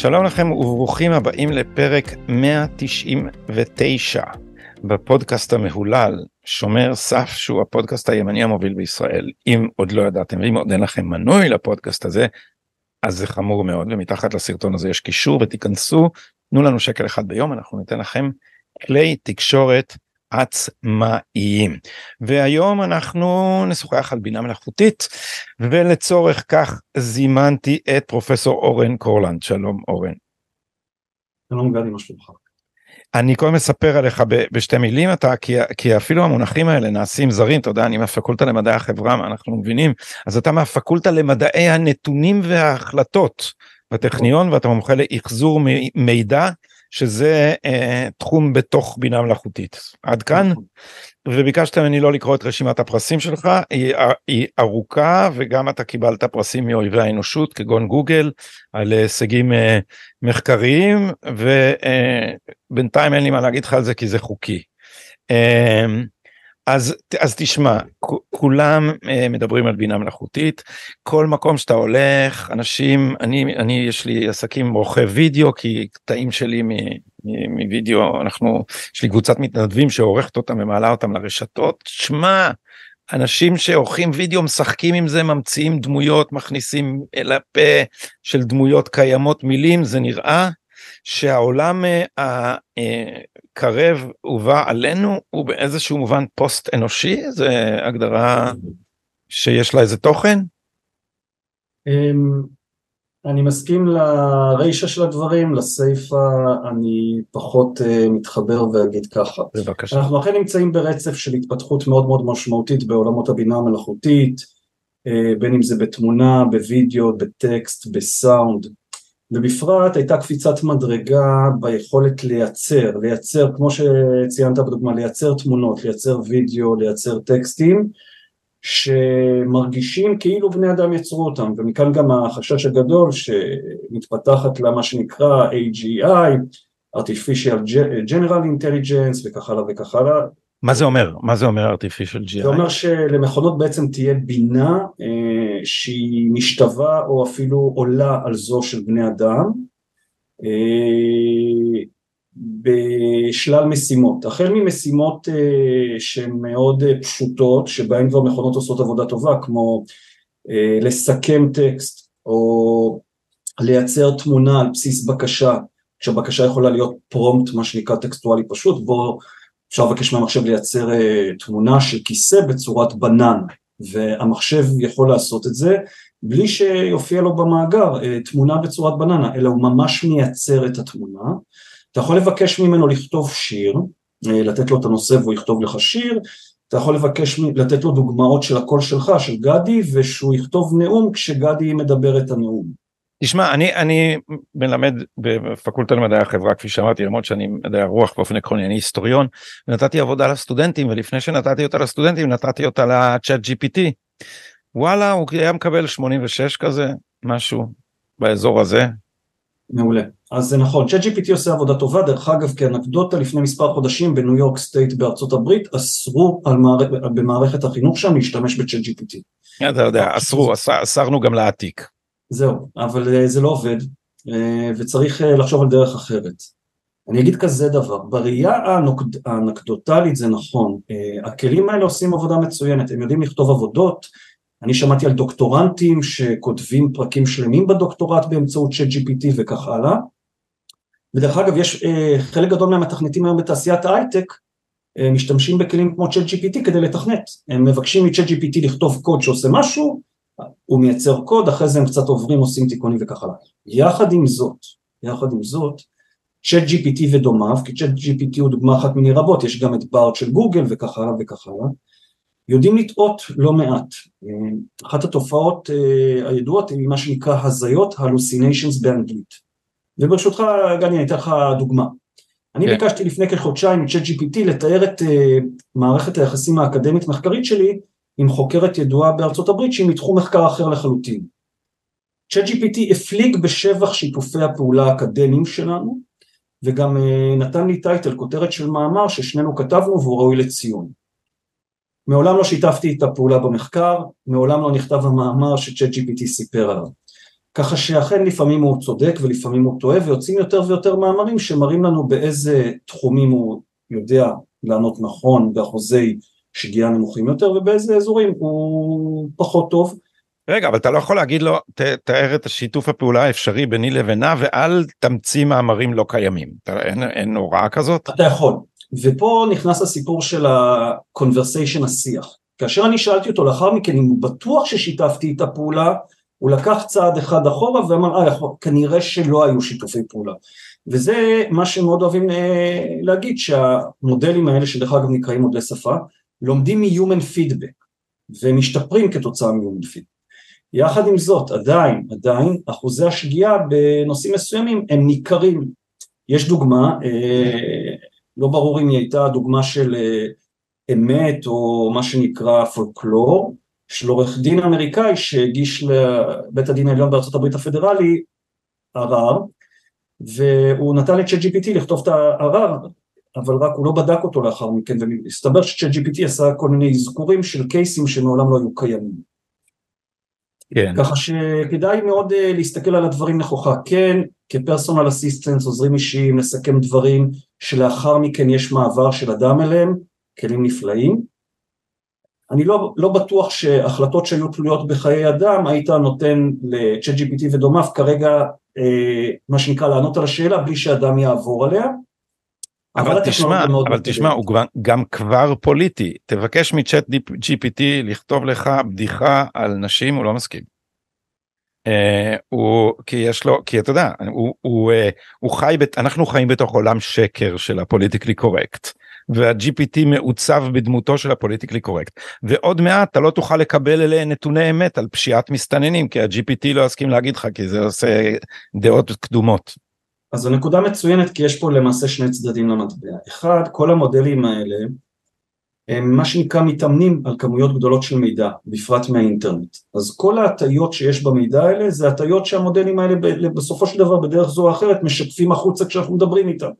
שלום לכם וברוכים הבאים לפרק 199 בפודקאסט המהולל שומר סף שהוא הפודקאסט הימני המוביל בישראל. אם עוד לא ידעתם ואם עוד אין לכם מנוי לפודקאסט הזה אז זה חמור מאוד ומתחת לסרטון הזה יש קישור ותיכנסו תנו לנו שקל אחד ביום אנחנו ניתן לכם כלי תקשורת עצמאיים. והיום אנחנו נשוחח על בינה מלאכותית ולצורך כך זימנתי את פרופסור אורן קורלנד שלום אורן. שלום גדי מה שלומך? אני קודם מספר עליך בשתי מילים אתה כי, כי אפילו המונחים האלה נעשים זרים אתה יודע אני מהפקולטה למדעי החברה מה אנחנו מבינים אז אתה מהפקולטה למדעי הנתונים וההחלטות בטכניון ואתה מומחה לאחזור מידע שזה אה, תחום בתוך בינה מלאכותית. עד כאן, נכון. וביקשת ממני לא לקרוא את רשימת הפרסים שלך, היא, היא ארוכה וגם אתה קיבלת פרסים מאויבי האנושות כגון גוגל על הישגים אה, מחקריים ובינתיים אה, אין לי מה להגיד לך על זה כי זה חוקי. אה, אז, אז תשמע, כולם אה, מדברים על בינה מלאכותית, כל מקום שאתה הולך, אנשים, אני, אני יש לי עסקים רוכב וידאו, כי קטעים שלי מווידאו, אנחנו, יש לי קבוצת מתנדבים שעורכת אותם ומעלה אותם לרשתות, שמע, אנשים שעורכים וידאו משחקים עם זה, ממציאים דמויות, מכניסים אל הפה של דמויות קיימות מילים, זה נראה שהעולם אה, הקרב ובא עלינו הוא באיזשהו מובן פוסט אנושי זה הגדרה שיש לה איזה תוכן? אמ, אני מסכים לרישה של הדברים, לסיפה אני פחות uh, מתחבר ואגיד ככה. בבקשה. אנחנו אכן נמצאים ברצף של התפתחות מאוד מאוד משמעותית בעולמות הבינה המלאכותית, uh, בין אם זה בתמונה, בווידאו, בטקסט, בסאונד, ובפרט הייתה קפיצת מדרגה ביכולת לייצר, לייצר כמו שציינת בדוגמה, לייצר תמונות, לייצר וידאו, לייצר טקסטים שמרגישים כאילו בני אדם יצרו אותם. ומכאן גם החשש הגדול שמתפתחת לה מה שנקרא AGI, artificial general intelligence וכך הלאה וכך הלאה מה זה אומר? מה זה אומר artificial GI? זה אומר שלמכונות בעצם תהיה בינה אה, שהיא משתווה או אפילו עולה על זו של בני אדם אה, בשלל משימות, החל ממשימות אה, שהן מאוד אה, פשוטות שבהן כבר מכונות עושות עבודה טובה כמו אה, לסכם טקסט או לייצר תמונה על בסיס בקשה כשהבקשה יכולה להיות פרומפט מה שנקרא טקסטואלי פשוט בו אפשר לבקש מהמחשב לייצר uh, תמונה של כיסא בצורת בנן והמחשב יכול לעשות את זה בלי שיופיע לו במאגר uh, תמונה בצורת בננה אלא הוא ממש מייצר את התמונה. אתה יכול לבקש ממנו לכתוב שיר uh, לתת לו את הנושא והוא יכתוב לך שיר. אתה יכול לבקש לתת לו דוגמאות של הקול שלך של גדי ושהוא יכתוב נאום כשגדי מדבר את הנאום תשמע אני אני מלמד בפקולטה למדעי החברה כפי שאמרתי למרות שאני מדעי הרוח באופן עקרוני אני היסטוריון ונתתי עבודה לסטודנטים ולפני שנתתי אותה לסטודנטים נתתי אותה לצ'אט gpt וואלה הוא היה מקבל 86 כזה משהו באזור הזה. מעולה אז זה נכון צ'אט gpt עושה עבודה טובה דרך אגב כאנקדוטה לפני מספר חודשים בניו יורק סטייט בארצות הברית אסרו על מערכ... במערכת החינוך שם להשתמש בצ'אט gpt. אתה יודע אסרו אסרנו גם להעתיק. זהו, אבל אה, זה לא עובד אה, וצריך אה, לחשוב על דרך אחרת. אני אגיד כזה דבר, בראייה האנקדוטלית זה נכון, הכלים האלה עושים עבודה מצוינת, הם יודעים לכתוב עבודות, אני שמעתי על דוקטורנטים שכותבים פרקים שלמים בדוקטורט באמצעות צ'אט GPT וכך הלאה, ודרך אגב יש חלק גדול מהמתכנתים היום בתעשיית ההייטק משתמשים בכלים כמו צ'אט GPT כדי לתכנת, הם מבקשים מצ'אט GPT לכתוב קוד שעושה משהו הוא מייצר קוד, אחרי זה הם קצת עוברים, עושים תיקונים וכך הלאה. יחד עם זאת, יחד עם זאת, צ'אט GPT ודומיו, כי צ'אט GPT הוא דוגמה אחת מיני רבות, יש גם את בארט של גוגל וכך הלאה וכך הלאה, יודעים לטעות לא מעט. אחת התופעות uh, הידועות היא מה שנקרא הזיות, hallucinations באנגלית. וברשותך, גני, אני אתן לך דוגמה. אני כן. ביקשתי לפני כחודשיים מצ'אט GPT לתאר את uh, מערכת היחסים האקדמית מחקרית שלי עם חוקרת ידועה בארצות הברית שהיא מתחום מחקר אחר לחלוטין. ChatGPT הפליג בשבח שיתופי הפעולה האקדמיים שלנו וגם אה, נתן לי טייטל, כותרת של מאמר ששנינו כתבנו והוא ראוי לציון. מעולם לא שיתפתי את הפעולה במחקר, מעולם לא נכתב המאמר שצ'אט GPT סיפר עליו. ככה שאכן לפעמים הוא צודק ולפעמים הוא טועה ויוצאים יותר ויותר מאמרים שמראים לנו באיזה תחומים הוא יודע לענות נכון באחוזי שגיאה נמוכים יותר ובאיזה אזורים הוא פחות טוב. רגע אבל אתה לא יכול להגיד לו ת, תאר את השיתוף הפעולה האפשרי ביני לבינה ואל תמציא מאמרים לא קיימים אתה, אין, אין הוראה כזאת? אתה יכול ופה נכנס הסיפור של ה-conversation השיח כאשר אני שאלתי אותו לאחר מכן אם הוא בטוח ששיתפתי את הפעולה הוא לקח צעד אחד אחורה ואמר אה כנראה שלא היו שיתופי פעולה וזה מה שמאוד אוהבים אה, להגיד שהמודלים האלה שדרך אגב נקראים מודלי שפה לומדים מ-human feedback ומשתפרים כתוצאה מ-human feedback. יחד עם זאת עדיין עדיין אחוזי השגיאה בנושאים מסוימים הם ניכרים. יש דוגמה אה, לא ברור אם היא הייתה דוגמה של אה, אמת או מה שנקרא פולקלור של עורך דין אמריקאי שהגיש לבית הדין העליון בארצות הברית הפדרלי ערר והוא נתן לצ'אט GPT לכתוב את הערר אבל רק הוא לא בדק אותו לאחר מכן והסתבר שצ'אט GPT עשה כל מיני אזכורים של קייסים שמעולם לא היו קיימים כן. ככה שכדאי מאוד אה, להסתכל על הדברים נכוחה כן כפרסונל אסיסטנס עוזרים אישיים לסכם דברים שלאחר מכן יש מעבר של אדם אליהם כלים נפלאים אני לא, לא בטוח שהחלטות שהיו תלויות בחיי אדם היית נותן ל-chat GPT ודומיו כרגע אה, מה שנקרא לענות על השאלה בלי שאדם יעבור עליה. אבל, תשמע, אבל תשמע, הוא גם, כבר פוליטי, תבקש מצ'אט GPT לכתוב לך בדיחה על נשים, הוא לא מסכים. Uh, הוא כי יש לו כי אתה יודע הוא, הוא, uh, הוא חי אנחנו חיים בתוך עולם שקר של הפוליטיקלי קורקט וה-GPT מעוצב בדמותו של הפוליטיקלי קורקט ועוד מעט אתה לא תוכל לקבל אליהם נתוני אמת על פשיעת מסתננים כי ה-GPT לא יסכים להגיד לך כי זה עושה דעות קדומות. אז זו נקודה מצוינת כי יש פה למעשה שני צדדים למטבע. אחד כל המודלים האלה הם מה שנקרא מתאמנים על כמויות גדולות של מידע בפרט מהאינטרנט. אז כל ההטיות שיש במידע האלה זה הטיות שהמודלים האלה בסופו של דבר בדרך זו או אחרת משקפים החוצה כשאנחנו מדברים איתם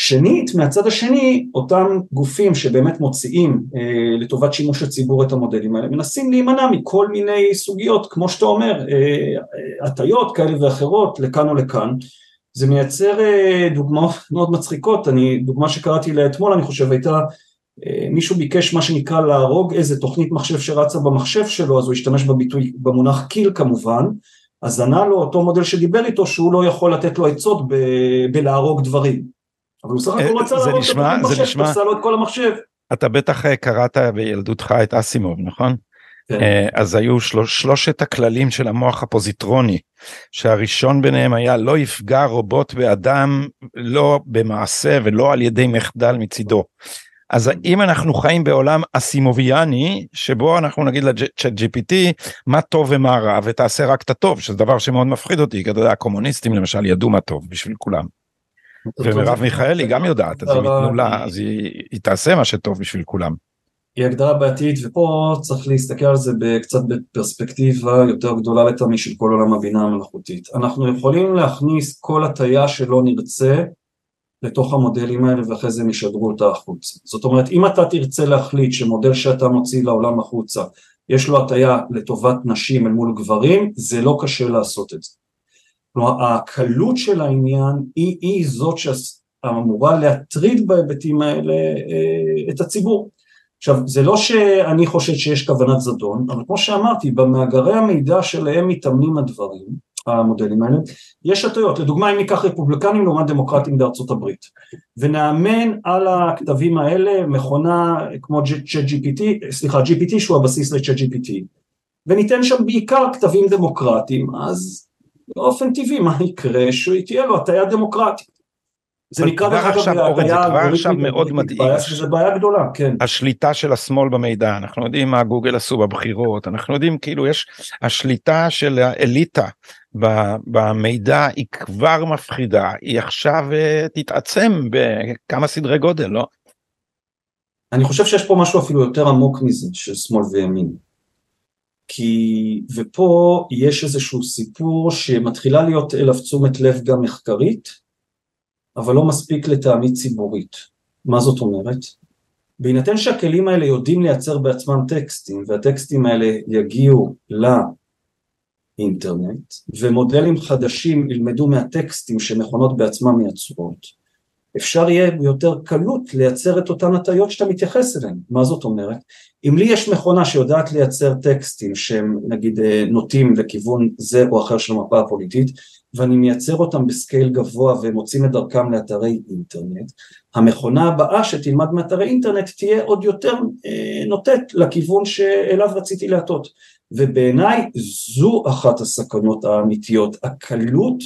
שנית, מהצד השני, אותם גופים שבאמת מוציאים אה, לטובת שימוש הציבור את המודלים האלה, מנסים להימנע מכל מיני סוגיות, כמו שאתה אומר, אה, הטיות כאלה ואחרות, לכאן או לכאן. זה מייצר אה, דוגמאות מאוד מצחיקות, אני, דוגמה שקראתי לאתמול, אני חושב, הייתה, אה, מישהו ביקש מה שנקרא להרוג איזה תוכנית מחשב שרצה במחשב שלו, אז הוא השתמש בביטוי, במונח קיל כמובן, אז ענה לו אותו מודל שדיבר איתו שהוא לא יכול לתת לו עצות ב- בלהרוג דברים. אבל הוא סך הכל אה, רצה להרוג את המחשב, עשה לו את כל המחשב. אתה בטח אה, קראת בילדותך את אסימוב, נכון? כן. אה, אז היו שלוש, שלושת הכללים של המוח הפוזיטרוני, שהראשון ביניהם היה לא יפגע רובוט באדם לא במעשה ולא על ידי מחדל מצידו. אז אם אנחנו חיים בעולם אסימוביאני שבו אנחנו נגיד לצ'אט gpt מה טוב ומה רע ותעשה רק את הטוב שזה דבר שמאוד מפחיד אותי כי אתה יודע הקומוניסטים למשל ידעו מה טוב בשביל כולם. ומרב מיכאלי גם יודעת אז אם ייתנו לה אז היא תעשה מה שטוב בשביל כולם. היא הגדרה בעייתית ופה צריך להסתכל על זה קצת בפרספקטיבה יותר גדולה לטעמי של כל עולם הבינה המלאכותית. אנחנו יכולים להכניס כל הטיה שלא נרצה לתוך המודלים האלה ואחרי זה הם ישדרו אותה החוצה. זאת אומרת אם אתה תרצה להחליט שמודל שאתה מוציא לעולם החוצה יש לו הטיה לטובת נשים אל מול גברים זה לא קשה לעשות את זה. כלומר הקלות של העניין היא, היא זאת שאמורה להטריד בהיבטים האלה אה, את הציבור. עכשיו זה לא שאני חושב שיש כוונת זדון, אבל כמו שאמרתי במאגרי המידע שלהם מתאמנים הדברים, המודלים האלה, יש הטיות, לדוגמה אם ניקח רפובליקנים לעומת דמוקרטים בארצות הברית ונאמן על הכתבים האלה מכונה כמו GPT, סליחה GPT שהוא הבסיס ל-GPT וניתן שם בעיקר כתבים דמוקרטיים אז באופן טבעי מה יקרה שתהיה לו הטיה דמוקרטית. זה נקרא דרך אגב מאוד מדאיג. זה בעיה גדולה, כן. השליטה של השמאל במידע, אנחנו יודעים מה גוגל עשו בבחירות, אנחנו יודעים כאילו יש, השליטה של האליטה במידע היא כבר מפחידה, היא עכשיו אה, תתעצם בכמה סדרי גודל, לא? אני חושב שיש פה משהו אפילו יותר עמוק מזה של שמאל וימין. כי, ופה יש איזשהו סיפור שמתחילה להיות אליו תשומת לב גם מחקרית, אבל לא מספיק לטעמי ציבורית. מה זאת אומרת? בהינתן שהכלים האלה יודעים לייצר בעצמם טקסטים, והטקסטים האלה יגיעו האינטרנט ומודלים חדשים ילמדו מהטקסטים שמכונות בעצמם מייצרות, אפשר יהיה ביותר קלות לייצר את אותן הטיות שאתה מתייחס אליהן. מה זאת אומרת? אם לי יש מכונה שיודעת לייצר טקסטים שהם נגיד אה, נוטים לכיוון זה או אחר של המפה הפוליטית, ואני מייצר אותם בסקייל גבוה והם מוצאים את דרכם לאתרי אינטרנט, המכונה הבאה שתלמד מאתרי אינטרנט תהיה עוד יותר אה, נוטט לכיוון שאליו רציתי להטות. ובעיניי זו אחת הסכנות האמיתיות, הקלות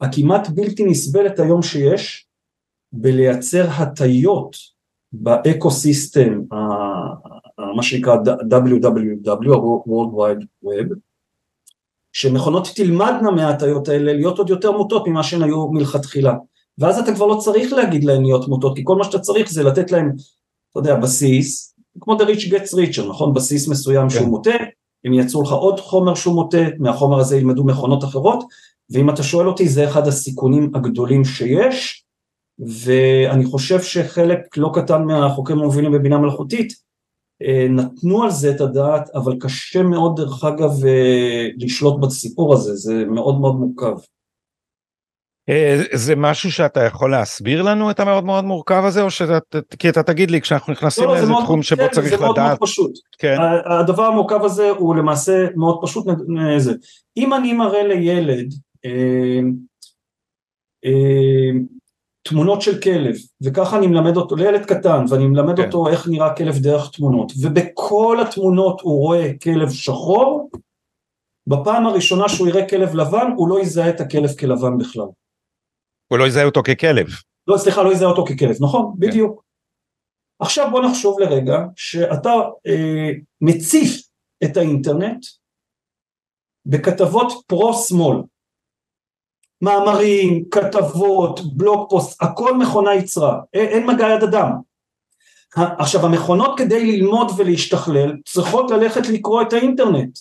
הכמעט בלתי נסבלת היום שיש בלייצר הטיות באקו סיסטם, מה שנקרא WWW, World Wide Web, שמכונות תלמדנה מההטיות האלה להיות עוד יותר מוטות ממה שהן היו מלכתחילה. ואז אתה כבר לא צריך להגיד להן להיות מוטות, כי כל מה שאתה צריך זה לתת להן, אתה יודע, בסיס, כמו The Rich Gets Richer, נכון? בסיס מסוים כן. שהוא מוטה, הם ייצרו לך עוד חומר שהוא מוטה, מהחומר הזה ילמדו מכונות אחרות, ואם אתה שואל אותי זה אחד הסיכונים הגדולים שיש, ואני חושב שחלק לא קטן מהחוקרים המובילים בבינה מלאכותית אה, נתנו על זה את הדעת, אבל קשה מאוד דרך אגב אה, לשלוט בסיפור הזה, זה מאוד מאוד מורכב. אה, זה משהו שאתה יכול להסביר לנו את המאוד מאוד מורכב הזה או שאתה כי אתה תגיד לי כשאנחנו נכנסים לא, לאיזה מאוד, תחום שבו כן, צריך זה לדעת. זה מאוד מאוד פשוט. כן. הדבר המורכב הזה הוא למעשה מאוד פשוט. זה. אם אני מראה לילד אה, אה, תמונות של כלב, וככה אני מלמד אותו, לילד קטן, ואני מלמד כן. אותו איך נראה כלב דרך תמונות, ובכל התמונות הוא רואה כלב שחור, בפעם הראשונה שהוא יראה כלב לבן, הוא לא יזהה את הכלב כלבן בכלל. הוא לא יזהה אותו ככלב. לא, סליחה, לא יזהה אותו ככלב, נכון, כן. בדיוק. עכשיו בוא נחשוב לרגע שאתה אה, מציף את האינטרנט בכתבות פרו-שמאל, מאמרים, כתבות, בלוג פוסט, הכל מכונה יצרה, אין, אין מגע יד אדם. עכשיו המכונות כדי ללמוד ולהשתכלל צריכות ללכת לקרוא את האינטרנט.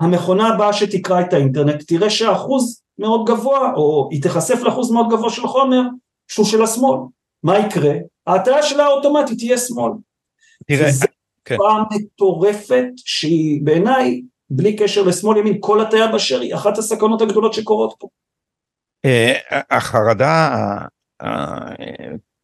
המכונה הבאה שתקרא את האינטרנט תראה שאחוז מאוד גבוה או היא תיחשף לאחוז מאוד גבוה של חומר שהוא של השמאל. מה יקרה? ההטיה שלה האוטומטית תהיה שמאל. תראה, זו כן. פעם מטורפת שהיא בעיניי בלי קשר לשמאל ימין כל הטיה באשר היא אחת הסכנות הגדולות שקורות פה. אה, החרדה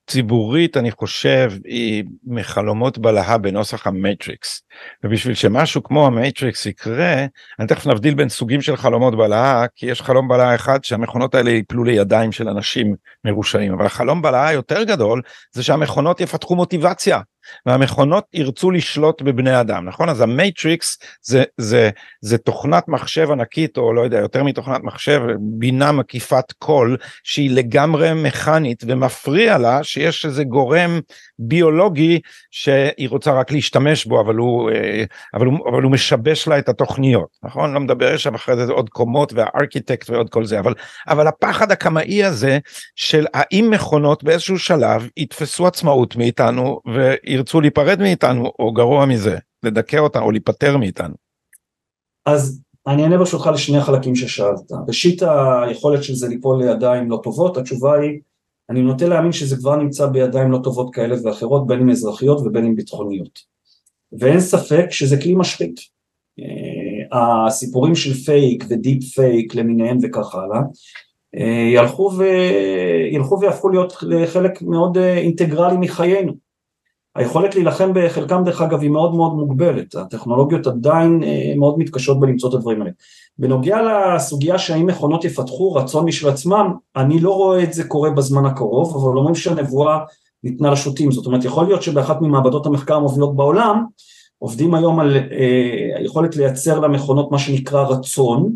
הציבורית אני חושב היא מחלומות בלהה בנוסח המטריקס. ובשביל שמשהו כמו המטריקס יקרה אני תכף נבדיל בין סוגים של חלומות בלהה כי יש חלום בלהה אחד שהמכונות האלה ייפלו לידיים של אנשים מרושעים. אבל החלום בלהה יותר גדול זה שהמכונות יפתחו מוטיבציה והמכונות ירצו לשלוט בבני אדם נכון? אז המייטריקס זה זה זה תוכנת מחשב ענקית או לא יודע יותר מתוכנת מחשב בינה מקיפת כול שהיא לגמרי מכנית ומפריע לה שיש איזה גורם ביולוגי שהיא רוצה רק להשתמש בו אבל הוא אה, אבל הוא, אבל הוא משבש לה את התוכניות נכון לא מדבר שם אחרי זה עוד קומות והארכיטקט ועוד כל זה אבל אבל הפחד הקמאי הזה של האם מכונות באיזשהו שלב יתפסו עצמאות מאיתנו וירצו להיפרד מאיתנו או גרוע מזה לדכא אותנו או להיפטר מאיתנו. אז אני אענה ברשותך לשני החלקים ששאלת. ראשית היכולת של זה ליפול לידיים לא טובות, התשובה היא אני נוטה להאמין שזה כבר נמצא בידיים לא טובות כאלה ואחרות, בין אם אזרחיות ובין אם ביטחוניות. ואין ספק שזה כלי משחית. אה, הסיפורים של fake ו deep fake למיניהם וכך הלאה, אה, ילכו, ו... ילכו ויהפכו להיות חלק מאוד אה, אינטגרלי מחיינו. היכולת להילחם בחלקם דרך אגב היא מאוד מאוד מוגבלת, הטכנולוגיות עדיין מאוד מתקשות בלמצוא את הדברים האלה. בנוגע לסוגיה שהאם מכונות יפתחו רצון משל עצמם, אני לא רואה את זה קורה בזמן הקרוב, אבל אומרים שהנבואה ניתנה לשוטים, זאת אומרת יכול להיות שבאחת ממעבדות המחקר המובילות בעולם עובדים היום על אה, היכולת לייצר למכונות מה שנקרא רצון, אה,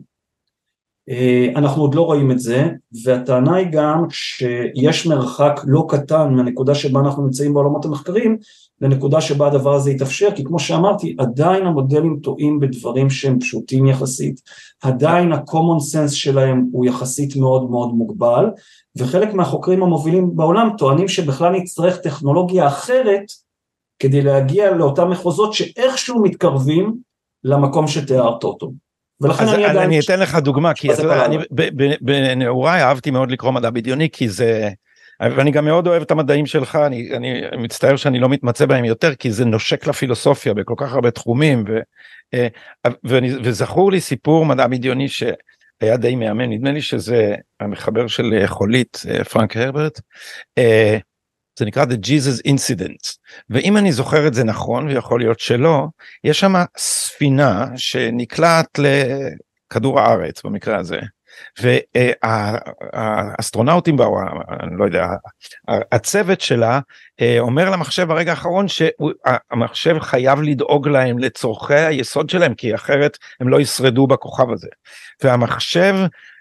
אנחנו עוד לא רואים את זה, והטענה היא גם שיש מרחק לא קטן מהנקודה שבה אנחנו נמצאים בעולמות המחקרים לנקודה שבה הדבר הזה יתאפשר, כי כמו שאמרתי, עדיין המודלים טועים בדברים שהם פשוטים יחסית, עדיין ה-common sense שלהם הוא יחסית מאוד מאוד מוגבל, וחלק מהחוקרים המובילים בעולם טוענים שבכלל נצטרך טכנולוגיה אחרת כדי להגיע לאותם מחוזות שאיכשהו מתקרבים למקום שתיארת אותו. ולכן אני עדיין... אני אתן לך דוגמה, כי אתה יודע, אני בנעוריי אהבתי מאוד לקרוא מדע בדיוני, כי זה... ואני גם מאוד אוהב את המדעים שלך, אני, אני מצטער שאני לא מתמצא בהם יותר, כי זה נושק לפילוסופיה בכל כך הרבה תחומים, ו, אה, ואני, וזכור לי סיפור מדע בדיוני שהיה די מהמם, נדמה לי שזה המחבר של חולית, פרנק הרברט, זה נקרא The Jesus Incident. ואם אני זוכר את זה נכון ויכול להיות שלא יש שם ספינה שנקלעת לכדור הארץ במקרה הזה והאסטרונאוטים באו אני לא יודע הצוות שלה אה, אומר למחשב ברגע האחרון שהמחשב חייב לדאוג להם לצורכי היסוד שלהם כי אחרת הם לא ישרדו בכוכב הזה. והמחשב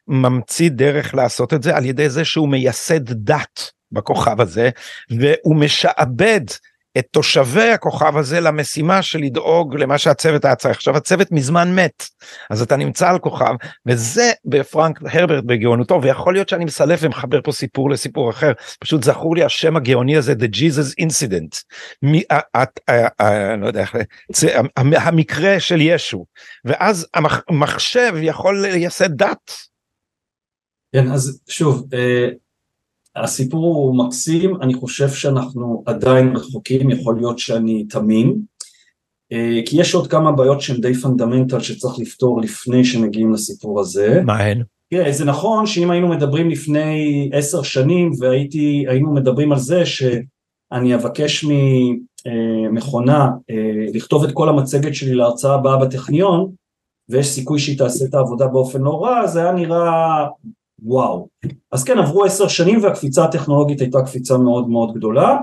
ממציא דרך לעשות את זה על ידי זה שהוא מייסד דת בכוכב הזה והוא משעבד את תושבי הכוכב הזה למשימה של לדאוג למה שהצוות היה צריך. עכשיו הצוות מזמן מת, אז אתה נמצא על כוכב, וזה בפרנק הרברט בגאונותו, ויכול להיות שאני מסלף ומחבר פה סיפור לסיפור אחר, פשוט זכור לי השם הגאוני הזה, The Jesus Incident, מ, ה, ה, ה, לא יודע איך, המקרה של ישו, ואז המחשב יכול לייסד דת. כן, אז שוב, אה, הסיפור הוא מקסים, אני חושב שאנחנו עדיין רחוקים, יכול להיות שאני תמים, אה, כי יש עוד כמה בעיות שהן די פונדמנטל שצריך לפתור לפני שמגיעים לסיפור הזה. מה הן? תראה, זה נכון שאם היינו מדברים לפני עשר שנים והיינו מדברים על זה שאני אבקש ממכונה אה, לכתוב את כל המצגת שלי להרצאה הבאה בטכניון, ויש סיכוי שהיא תעשה את העבודה באופן לא רע, זה היה נראה וואו. אז כן עברו עשר שנים והקפיצה הטכנולוגית הייתה קפיצה מאוד מאוד גדולה.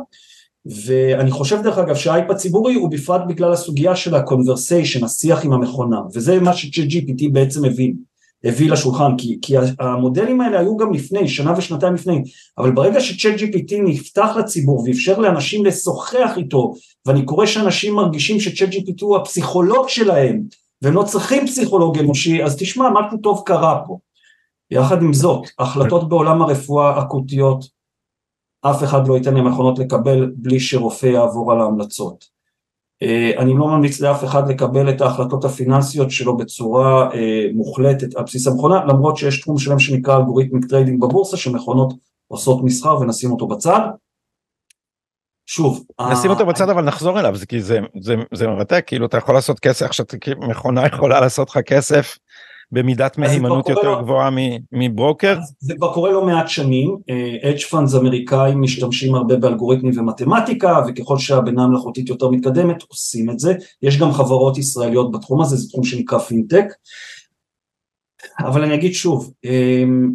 ואני חושב דרך אגב שהאייפ הציבורי הוא בפרט בגלל הסוגיה של ה-conversation, השיח עם המכונה. וזה מה ש-GPT בעצם הבין, הביא לשולחן כי, כי המודלים האלה היו גם לפני, שנה ושנתיים לפני. אבל ברגע ש-ChatGPT נפתח לציבור ואפשר לאנשים לשוחח איתו ואני קורא שאנשים מרגישים ש-ChatGPT הוא הפסיכולוג שלהם והם לא צריכים פסיכולוג אנושי אז תשמע משהו טוב קרה פה יחד עם זאת, החלטות בעולם הרפואה אקוטיות, אף אחד לא ייתן להם מכונות לקבל בלי שרופא יעבור על ההמלצות. אה, אני לא ממליץ לאף אחד לקבל את ההחלטות הפיננסיות שלו בצורה אה, מוחלטת על בסיס המכונה, למרות שיש תחום שלם שנקרא algorithmic trading בבורסה, שמכונות עושות מסחר ונשים אותו בצד. שוב, נשים אותו בצד אבל נחזור אליו, כי זה, זה, זה מרתק, כאילו אתה יכול לעשות כסף, עכשיו מכונה יכולה לעשות לך כסף במידת מהימנות יותר לא... גבוהה מברוקר? זה כבר קורה לא מעט שנים, hedge אה, funds אמריקאים משתמשים הרבה באלגוריתמים ומתמטיקה וככל שהבינה המלאכותית יותר מתקדמת עושים את זה, יש גם חברות ישראליות בתחום הזה, זה תחום שנקרא פינטק, אבל אני אגיד שוב, אמ,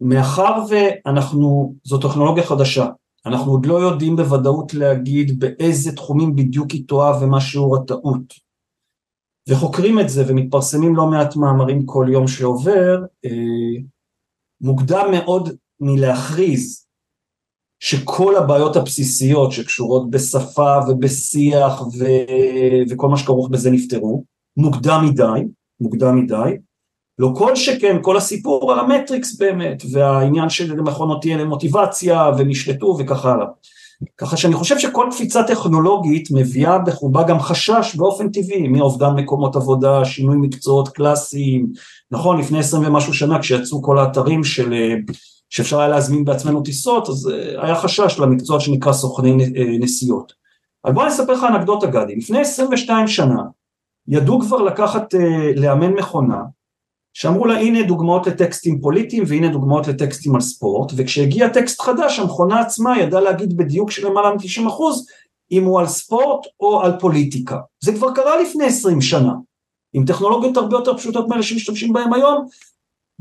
מאחר ואנחנו, זו טכנולוגיה חדשה, אנחנו עוד לא יודעים בוודאות להגיד באיזה תחומים בדיוק היא טועה ומה שיעור הטעות וחוקרים את זה ומתפרסמים לא מעט מאמרים כל יום שעובר, אה, מוקדם מאוד מלהכריז שכל הבעיות הבסיסיות שקשורות בשפה ובשיח ו... וכל מה שכרוך בזה נפתרו, מוקדם מדי, מוקדם מדי, לא כל שכן כל הסיפור על המטריקס באמת והעניין של מכונות תהיה למוטיבציה ונשלטו וכך הלאה. ככה שאני חושב שכל קפיצה טכנולוגית מביאה בחובה גם חשש באופן טבעי מאובדן מקומות עבודה, שינוי מקצועות קלאסיים, נכון לפני עשרים ומשהו שנה כשיצאו כל האתרים של, שאפשר היה להזמין בעצמנו טיסות אז אה, היה חשש למקצוע שנקרא סוכני אה, נסיעות. אבל בוא אני אספר לך אנקדוטה גדי, לפני 22 שנה ידעו כבר לקחת, אה, לאמן מכונה שאמרו לה הנה דוגמאות לטקסטים פוליטיים והנה דוגמאות לטקסטים על ספורט וכשהגיע טקסט חדש המכונה עצמה ידעה להגיד בדיוק של למעלה מ-90% אם הוא על ספורט או על פוליטיקה. זה כבר קרה לפני 20 שנה עם טכנולוגיות הרבה יותר פשוטות מאלה שמשתמשים בהם היום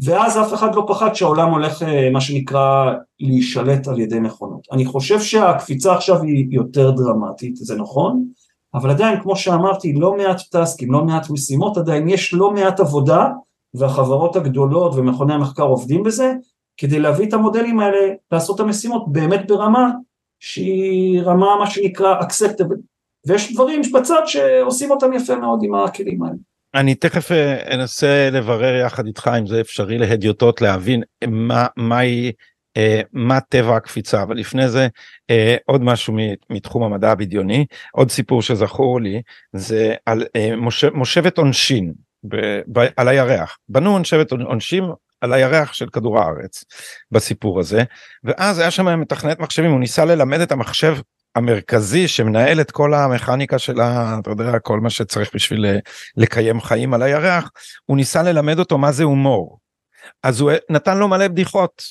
ואז אף אחד לא פחד שהעולם הולך אה, מה שנקרא להישלט על ידי מכונות. אני חושב שהקפיצה עכשיו היא יותר דרמטית זה נכון אבל עדיין כמו שאמרתי לא מעט טסקים לא מעט משימות עדיין יש לא מעט עבודה והחברות הגדולות ומכוני המחקר עובדים בזה כדי להביא את המודלים האלה לעשות את המשימות באמת ברמה שהיא רמה מה שנקרא acceptable. ויש דברים בצד שעושים אותם יפה מאוד עם הכלים האלה. אני תכף אה, אנסה לברר יחד איתך אם זה אפשרי להדיוטות להבין מה מהי אה, מה טבע הקפיצה אבל לפני זה אה, עוד משהו מתחום המדע הבדיוני. עוד סיפור שזכור לי זה על מושבת עונשין ב, ב, על הירח. בנו שבט עונשים על הירח של כדור הארץ בסיפור הזה. ואז היה שם מתכנת מחשבים הוא ניסה ללמד את המחשב המרכזי שמנהל את כל המכניקה של ה... אתה יודע כל מה שצריך בשביל לקיים חיים על הירח. הוא ניסה ללמד אותו מה זה הומור. אז הוא נתן לו מלא בדיחות.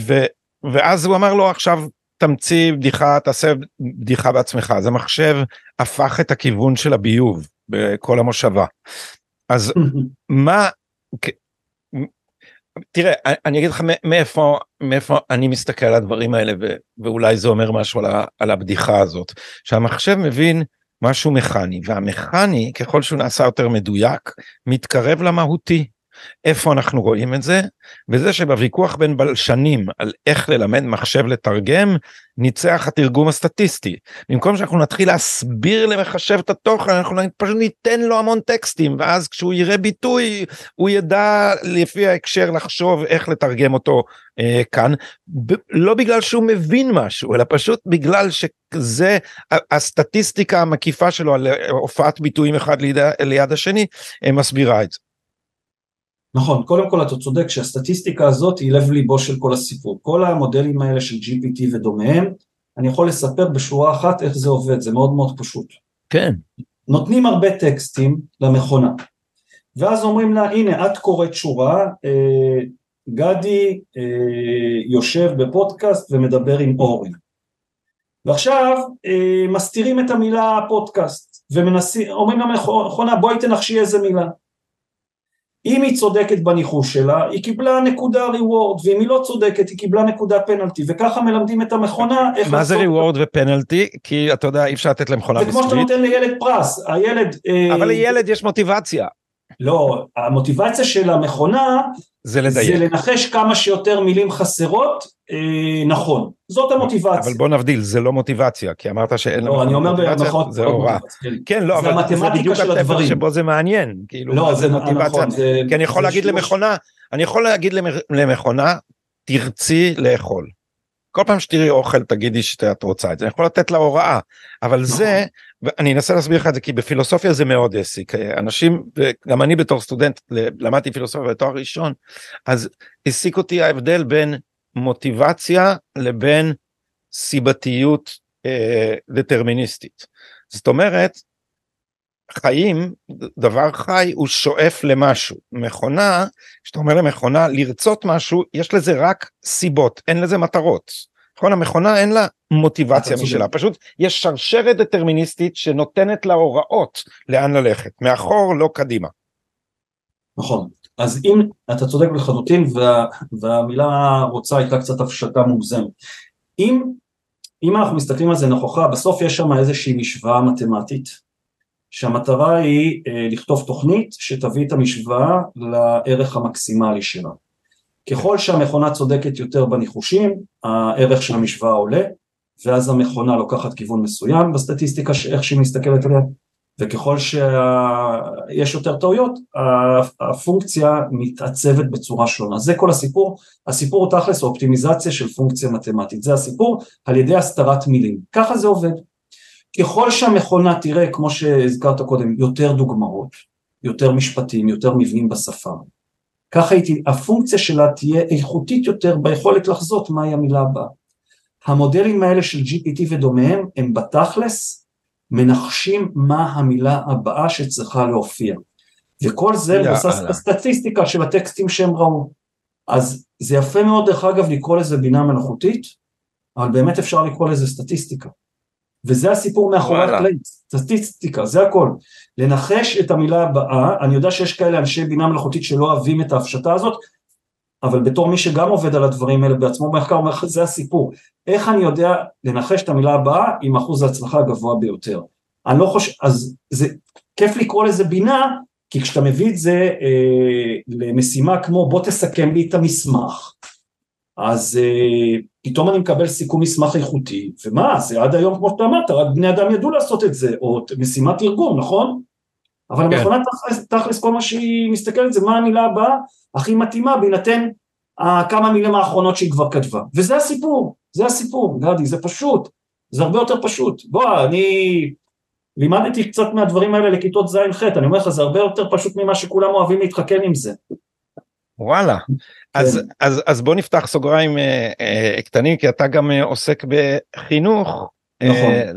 ו... ואז הוא אמר לו עכשיו תמציא בדיחה תעשה בדיחה בעצמך. אז המחשב הפך את הכיוון של הביוב בכל המושבה. אז מה תראה אני אגיד לך מאיפה מאיפה אני מסתכל על הדברים האלה ו, ואולי זה אומר משהו על, ה, על הבדיחה הזאת. שהמחשב מבין משהו מכני והמכני ככל שהוא נעשה יותר מדויק מתקרב למהותי איפה אנחנו רואים את זה? בזה שבוויכוח בין בלשנים על איך ללמד מחשב לתרגם, ניצח התרגום הסטטיסטי. במקום שאנחנו נתחיל להסביר למחשב את התוכן, אנחנו פשוט ניתן לו המון טקסטים, ואז כשהוא יראה ביטוי, הוא ידע לפי ההקשר לחשוב איך לתרגם אותו אה, כאן, ב- לא בגלל שהוא מבין משהו, אלא פשוט בגלל שזה הסטטיסטיקה המקיפה שלו על הופעת ביטויים אחד ליד, ליד השני, אה, מסבירה את זה. נכון, קודם כל אתה צודק שהסטטיסטיקה הזאת היא לב ליבו של כל הסיפור. כל המודלים האלה של GPT ודומיהם, אני יכול לספר בשורה אחת איך זה עובד, זה מאוד מאוד פשוט. כן. נותנים הרבה טקסטים למכונה, ואז אומרים לה, הנה את קוראת שורה, אה, גדי אה, יושב בפודקאסט ומדבר עם אורן. ועכשיו אה, מסתירים את המילה פודקאסט, ואומרים למכונה בואי תנחשי איזה מילה. אם היא צודקת בניחוש שלה, היא קיבלה נקודה ריוורד, ואם היא לא צודקת, היא קיבלה נקודה פנלטי, וככה מלמדים את המכונה איך... מה זה ריוורד ופנלטי? כי אתה יודע, אי אפשר לתת למכונה בסקריט. זה כמו שאתה נותן לילד פרס, הילד... אה, אבל לילד יש מוטיבציה. לא, המוטיבציה של המכונה זה לדייק. זה לנחש כמה שיותר מילים חסרות אה, נכון, זאת המוטיבציה. אבל בוא נבדיל, זה לא מוטיבציה, כי אמרת שאין לא, אני אומר במכון, זה הוראה. כן, לא, זה אבל זה בדיוק התפר שבו זה מעניין. כאילו, לא, זה מוטיבציה. נכון, זה, כי אני יכול להגיד שימוש... למכונה, אני יכול להגיד למכונה, תרצי לאכול. כל פעם שתראי אוכל תגידי שאת רוצה את זה, אני יכול לתת לה הוראה, אבל נכון. זה ואני אנסה להסביר לך את זה כי בפילוסופיה זה מאוד העסיק אנשים גם אני בתור סטודנט למדתי פילוסופיה בתואר ראשון אז העסיק אותי ההבדל בין מוטיבציה לבין סיבתיות אה, דטרמיניסטית. זאת אומרת חיים דבר חי הוא שואף למשהו. מכונה כשאתה אומר למכונה לרצות משהו יש לזה רק סיבות אין לזה מטרות נכון? המכונה אין לה מוטיבציה משלה פשוט יש שרשרת דטרמיניסטית שנותנת לה הוראות לאן ללכת מאחור לא קדימה. נכון. אז אם אתה צודק לחלוטין וה, והמילה רוצה הייתה קצת הפשטה מוגזמת. אם, אם אנחנו מסתכלים על זה נכוחה בסוף יש שם איזושהי משוואה מתמטית. שהמטרה היא אה, לכתוב תוכנית שתביא את המשוואה לערך המקסימלי שלה ככל שהמכונה צודקת יותר בניחושים, הערך של המשוואה עולה, ואז המכונה לוקחת כיוון מסוים בסטטיסטיקה איך שהיא מסתכלת עליה, וככל שיש יותר טעויות, הפונקציה מתעצבת בצורה שונה. זה כל הסיפור. הסיפור הוא תכלס אופטימיזציה של פונקציה מתמטית. זה הסיפור על ידי הסתרת מילים. ככה זה עובד. ככל שהמכונה תראה, כמו שהזכרת קודם, יותר דוגמאות, יותר משפטים, יותר מבנים בשפה, ככה היא, הפונקציה שלה תהיה איכותית יותר ביכולת לחזות מהי המילה הבאה. המודלים האלה של GPT ודומיהם הם בתכלס מנחשים מה המילה הבאה שצריכה להופיע. וכל זה מבוסס בסטטיסטיקה של הטקסטים שהם ראו. אז זה יפה מאוד דרך אגב לקרוא לזה בינה מלאכותית, אבל באמת אפשר לקרוא לזה סטטיסטיקה. וזה הסיפור מאחורי הקלעים, סטטיסטיקה, זה הכל. לנחש את המילה הבאה, אני יודע שיש כאלה אנשי בינה מלאכותית שלא אוהבים את ההפשטה הזאת, אבל בתור מי שגם עובד על הדברים האלה בעצמו במחקר, אומר לך זה הסיפור. איך אני יודע לנחש את המילה הבאה עם אחוז ההצלחה הגבוה ביותר? אני לא חושב, אז זה כיף לקרוא לזה בינה, כי כשאתה מביא את זה אה, למשימה כמו בוא תסכם לי את המסמך, אז אה, פתאום אני מקבל סיכום מסמך איכותי, ומה, זה עד היום כמו שאתה אמרת, רק בני אדם ידעו לעשות את זה, או משימת תרגום, נכון? אבל כן. המכונה תכלס, תכלס כל מה שהיא מסתכלת זה מה המילה הבאה הכי מתאימה בהינתן כמה מילים האחרונות שהיא כבר כתבה, וזה הסיפור, זה הסיפור, גדי, זה פשוט, זה הרבה יותר פשוט. בוא, אני לימדתי קצת מהדברים האלה לכיתות ז'-ח', אני אומר לך, זה הרבה יותר פשוט ממה שכולם אוהבים להתחכם עם זה. וואלה, אז, אז, אז בוא נפתח סוגריים אה, אה, קטנים, כי אתה גם אה, עוסק בחינוך, נכון. אה,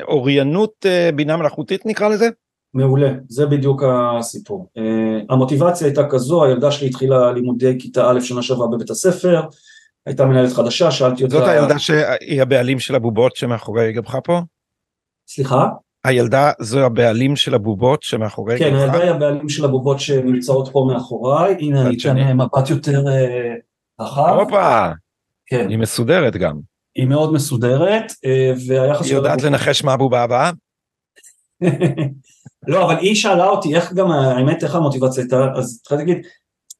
לאוריינות אה, בינה מלאכותית נקרא לזה? מעולה, זה בדיוק הסיפור. Uh, המוטיבציה הייתה כזו, הילדה שלי התחילה לימודי כיתה א' שנה שעברה בבית הספר, הייתה מנהלת חדשה, שאלתי אותה... זאת הילדה שהיא הבעלים של הבובות שמאחורי גבך פה? סליחה? הילדה זו הבעלים של הבובות שמאחורי כן? הילדה היא הבעלים של הבובות שנמצאות פה מאחוריי, הנה אני אתן. מבט יותר אה, רחב. הופה, כן, היא מסודרת גם. היא מאוד מסודרת, אה, והיחס היא יודעת לנחש מה הבובה הבאה? לא, אבל היא שאלה אותי איך גם, האמת, איך המוטיבציה הייתה, אז התחלתי להגיד,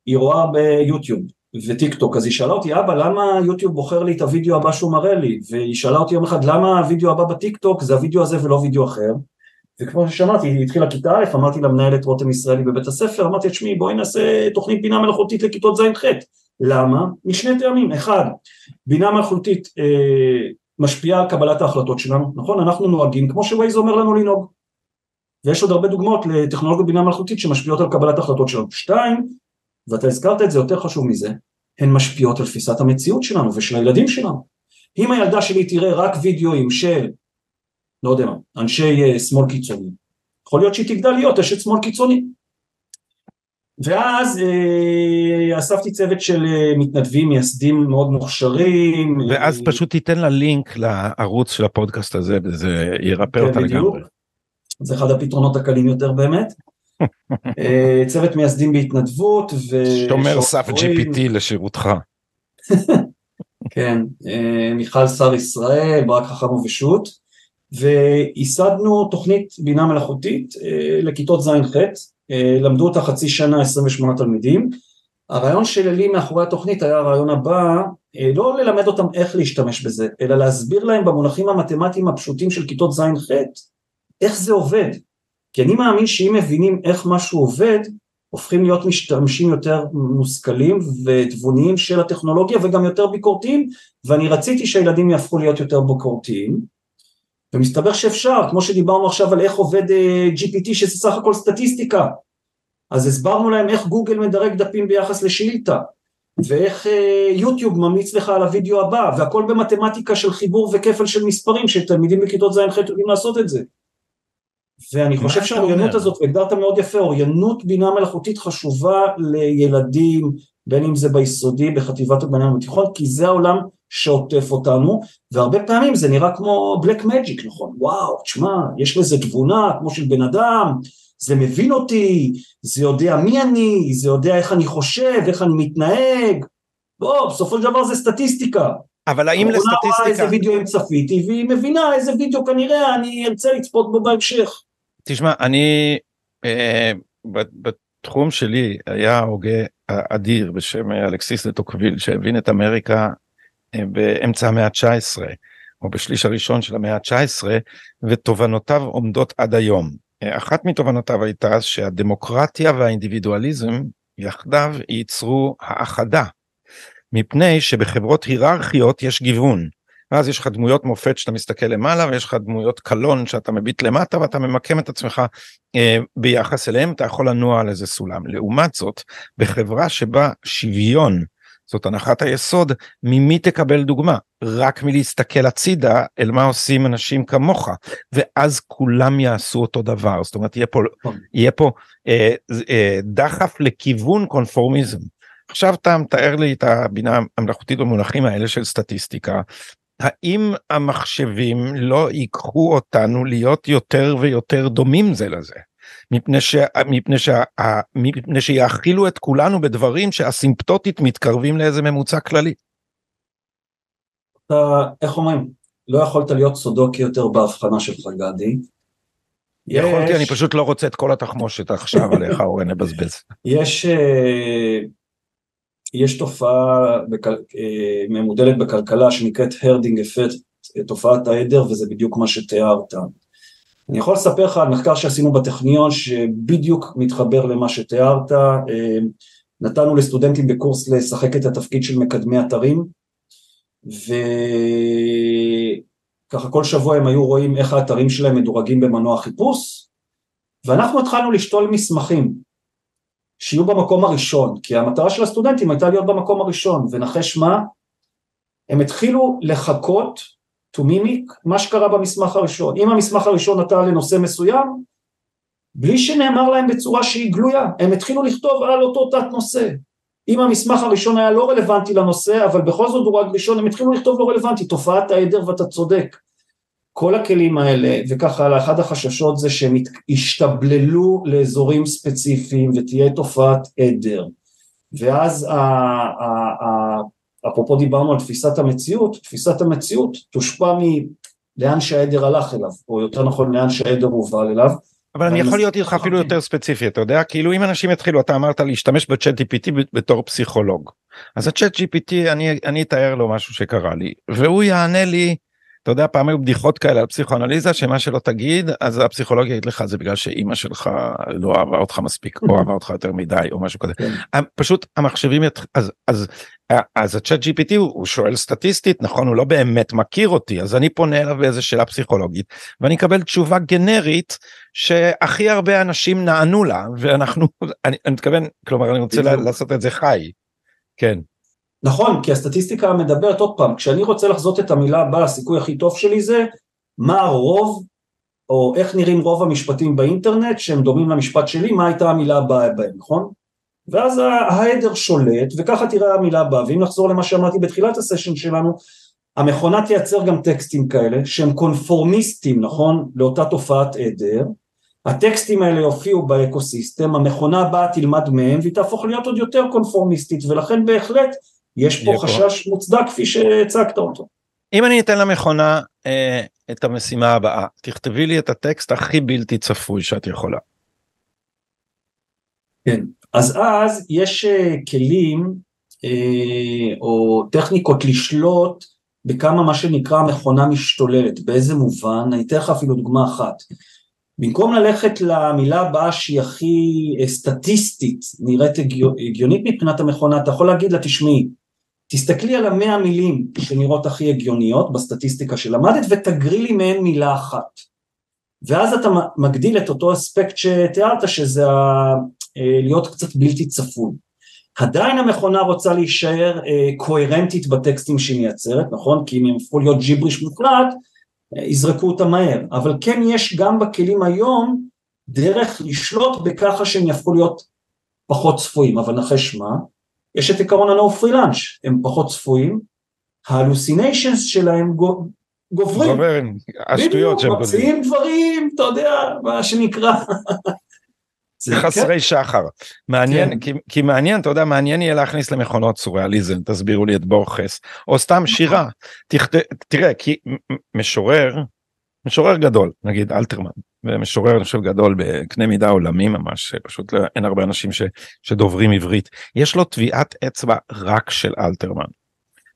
היא רואה ביוטיוב וטיק טוק, אז היא שאלה אותי, אבא, למה יוטיוב בוחר לי את הוידאו הבא שהוא מראה לי? והיא שאלה אותי יום אחד, למה הוידאו הבא בטיק טוק זה הוידאו הזה ולא וידאו אחר? וכמו ששמעתי, היא התחילה כיתה א', אמרתי למנהלת רותם ישראלי בבית הספר, אמרתי, תשמעי, בואי נעשה תוכנית בינה מלאכותית לכיתות ז'-ח'. למה? משני טעמים, אחד, בינה מלאכותית אה, משפיעה על קבלת ההחלטות שלנו, נכון? אנחנו נוהגים כמו שווייז אומר לנו לנהוג. ויש עוד הרבה דוגמאות לטכנולוגיות בינה מלאכותית שמשפיעות על קבלת ההחלטות שלנו. שתיים, ואתה הזכרת את זה יותר חשוב מזה, הן משפיעות על תפיסת המציאות שלנו ושל הילדים שלנו. אם הילדה שלי תראה רק וידאוים של, לא יודע מה, אנשי אה, שמאל קיצוני, יכול להיות שהיא תגדל להיות אשת שמאל קיצוני. ואז אה, אספתי צוות של אה, מתנדבים מייסדים מאוד מוכשרים. ואז אה, פשוט תיתן לה לינק לערוץ של הפודקאסט הזה וזה ירפא כן, אותה בדיוק. לגמרי. זה אחד הפתרונות הקלים יותר באמת. אה, צוות מייסדים בהתנדבות. ו- שומר סף GPT לשירותך. כן, אה, מיכל שר ישראל, ברק חכם ובשו"ת, וייסדנו תוכנית בינה מלאכותית אה, לכיתות ז'-ח', למדו אותה חצי שנה 28 תלמידים. הרעיון שלי מאחורי התוכנית היה הרעיון הבא, לא ללמד אותם איך להשתמש בזה, אלא להסביר להם במונחים המתמטיים הפשוטים של כיתות ז'-ח', איך זה עובד. כי אני מאמין שאם מבינים איך משהו עובד, הופכים להיות משתמשים יותר מושכלים ותבוניים של הטכנולוגיה וגם יותר ביקורתיים, ואני רציתי שהילדים יהפכו להיות יותר ביקורתיים. ומסתבר שאפשר, כמו שדיברנו עכשיו על איך עובד אה, GPT שזה סך הכל סטטיסטיקה. אז הסברנו להם איך גוגל מדרג דפים ביחס לשאילתה, ואיך אה, יוטיוב ממליץ לך על הוידאו הבא, והכל במתמטיקה של חיבור וכפל של מספרים, שתלמידים בכיתות ז'-ח' יודעים לעשות את זה. ואני חושב שהאוריינות? הזאת, והגדרת מאוד יפה, אוריינות בינה מלאכותית חשובה לילדים, בין אם זה ביסודי, בחטיבת הביניים בתיכון, כי זה העולם שעוטף אותנו, והרבה פעמים זה נראה כמו בלק מג'יק, נכון? וואו, תשמע, יש לזה תבונה כמו של בן אדם, זה מבין אותי, זה יודע מי אני, זה יודע איך אני חושב, איך אני מתנהג, בוא, בסופו של דבר זה סטטיסטיקה. אבל האם המכונה רואה איזה לסטטיסטיקה, וידאו אם צפיתי, והיא מבינה איזה וידאו כנראה אני ארצה לצפות בו בהמשך. תשמע, אני אה, בתחום שלי היה הוגה אדיר בשם אלכסיס דה טוקוויל שהבין את אמריקה אה, באמצע המאה ה-19 או בשליש הראשון של המאה ה-19 ותובנותיו עומדות עד היום. אה, אחת מתובנותיו הייתה שהדמוקרטיה והאינדיבידואליזם יחדיו ייצרו האחדה מפני שבחברות היררכיות יש גיוון. ואז יש לך דמויות מופת שאתה מסתכל למעלה ויש לך דמויות קלון שאתה מביט למטה ואתה ממקם את עצמך אה, ביחס אליהם. אתה יכול לנוע על איזה סולם. לעומת זאת בחברה שבה שוויון זאת הנחת היסוד ממי תקבל דוגמה? רק מלהסתכל הצידה אל מה עושים אנשים כמוך ואז כולם יעשו אותו דבר. זאת אומרת יהיה פה יהיה פה אה, אה, דחף לכיוון קונפורמיזם. עכשיו אתה מתאר לי את הבינה המלאכותית במונחים האלה של סטטיסטיקה האם המחשבים לא ייקחו אותנו להיות יותר ויותר דומים זה לזה? מפני, ש... מפני, שה... מפני שיאכילו את כולנו בדברים שאסימפטוטית מתקרבים לאיזה ממוצע כללי. אתה, איך אומרים, לא יכולת להיות סודוקי יותר בהבחנה שלך גדי. יכולתי, אני פשוט לא רוצה את כל התחמושת עכשיו עליך אורן לבזבז. יש, אה, יש תופעה בכל, אה, ממודלת בכלכלה שנקראת הרדינג אפקט, תופעת העדר וזה בדיוק מה שתיארת. אני יכול לספר לך על מחקר שעשינו בטכניון שבדיוק מתחבר למה שתיארת, אה, נתנו לסטודנטים בקורס לשחק את התפקיד של מקדמי אתרים וככה כל שבוע הם היו רואים איך האתרים שלהם מדורגים במנוע חיפוש ואנחנו התחלנו לשתול מסמכים שיהיו במקום הראשון, כי המטרה של הסטודנטים הייתה להיות במקום הראשון, ונחש מה? הם התחילו לחכות to mimic מה שקרה במסמך הראשון. אם המסמך הראשון נתן לנושא מסוים, בלי שנאמר להם בצורה שהיא גלויה, הם התחילו לכתוב על אותו תת נושא. אם המסמך הראשון היה לא רלוונטי לנושא, אבל בכל זאת הוא רק ראשון, הם התחילו לכתוב לא רלוונטי, תופעת העדר ואתה צודק. כל הכלים האלה, וככה על אחד החששות זה שהם ישתבללו לאזורים ספציפיים ותהיה תופעת עדר. ואז אפרופו דיברנו על תפיסת המציאות, תפיסת המציאות תושפע מלאן שהעדר הלך אליו, או יותר נכון לאן שהעדר הובל אליו. אבל אני יכול להיות איתך אפילו יותר ספציפי, אתה יודע, כאילו אם אנשים יתחילו, אתה אמרת להשתמש בצ'אט GPT בתור פסיכולוג. אז הצ'אט GPT, אני, אני אתאר לו משהו שקרה לי, והוא יענה לי, אתה יודע, פעם היו בדיחות כאלה על פסיכואנליזה, שמה שלא תגיד, אז הפסיכולוגיה יגיד לך, זה בגלל שאימא שלך לא אהבה אותך מספיק, או אהבה אותך יותר מדי, או משהו כזה. כן. פשוט המחשבים, ית... אז, אז, אז הצ'אט GPT הוא, הוא שואל סטטיסטית, נכון, הוא לא באמת מכיר אותי, אז אני פונה אליו באיזה שאלה פסיכולוגית, ואני אקבל תשובה גנרית, שהכי הרבה אנשים נענו לה, ואנחנו, אני, אני מתכוון, כלומר, אני רוצה לעשות את זה חי. כן. נכון, כי הסטטיסטיקה מדברת עוד פעם, כשאני רוצה לחזות את המילה הבאה, הסיכוי הכי טוב שלי זה מה הרוב, או איך נראים רוב המשפטים באינטרנט שהם דומים למשפט שלי, מה הייתה המילה הבאה בהם, נכון? ואז העדר שולט, וככה תראה המילה הבאה, ואם נחזור למה שאמרתי בתחילת הסשן שלנו, המכונה תייצר גם טקסטים כאלה שהם קונפורמיסטים, נכון, לאותה תופעת עדר, הטקסטים האלה יופיעו באקוסיסטם, המכונה הבאה תלמד מהם והיא תהפוך להיות עוד יותר קונפורמיסטית ולכן בהחלט יש פה חשש פה. מוצדק כפי שהצגת אותו. אם אני אתן למכונה אה, את המשימה הבאה, תכתבי לי את הטקסט הכי בלתי צפוי שאת יכולה. כן, אז אז יש אה, כלים אה, או טכניקות לשלוט בכמה מה שנקרא מכונה משתוללת, באיזה מובן, אני אתן לך אפילו דוגמה אחת. במקום ללכת למילה הבאה שהיא הכי אה, סטטיסטית, נראית הגיונית מבחינת המכונה, אתה יכול להגיד לה תשמעי, תסתכלי על המאה מילים שנראות הכי הגיוניות בסטטיסטיקה שלמדת ותגרי לי מהן מילה אחת. ואז אתה מגדיל את אותו אספקט שתיארת שזה. אה, להיות קצת בלתי צפוי. עדיין המכונה רוצה להישאר אה, קוהרנטית בטקסטים שהיא מייצרת, נכון? כי אם הם הפכו להיות ג'יבריש מוחלט, אה, יזרקו אותה מהר. אבל כן יש גם בכלים היום דרך לשלוט בככה שהם יהפכו להיות פחות צפויים, אבל נחש מה? יש את עקרון ה-No free הם פחות צפויים, ההלוסיניישנס שלהם גוברים. גוברים, השטויות שהם גוברים. ממציאים דברים, אתה יודע, מה שנקרא. חסרי כן. שחר. מעניין, כן. כי, כי מעניין, אתה יודע, מעניין יהיה להכניס למכונות סוריאליזם, תסבירו לי את בורכס, או סתם שירה. תכת, תראה, כי משורר, משורר גדול, נגיד אלתרמן, ומשורר אני חושב גדול בקנה מידה עולמי ממש, פשוט לא, אין הרבה אנשים ש, שדוברים עברית, יש לו טביעת אצבע רק של אלתרמן.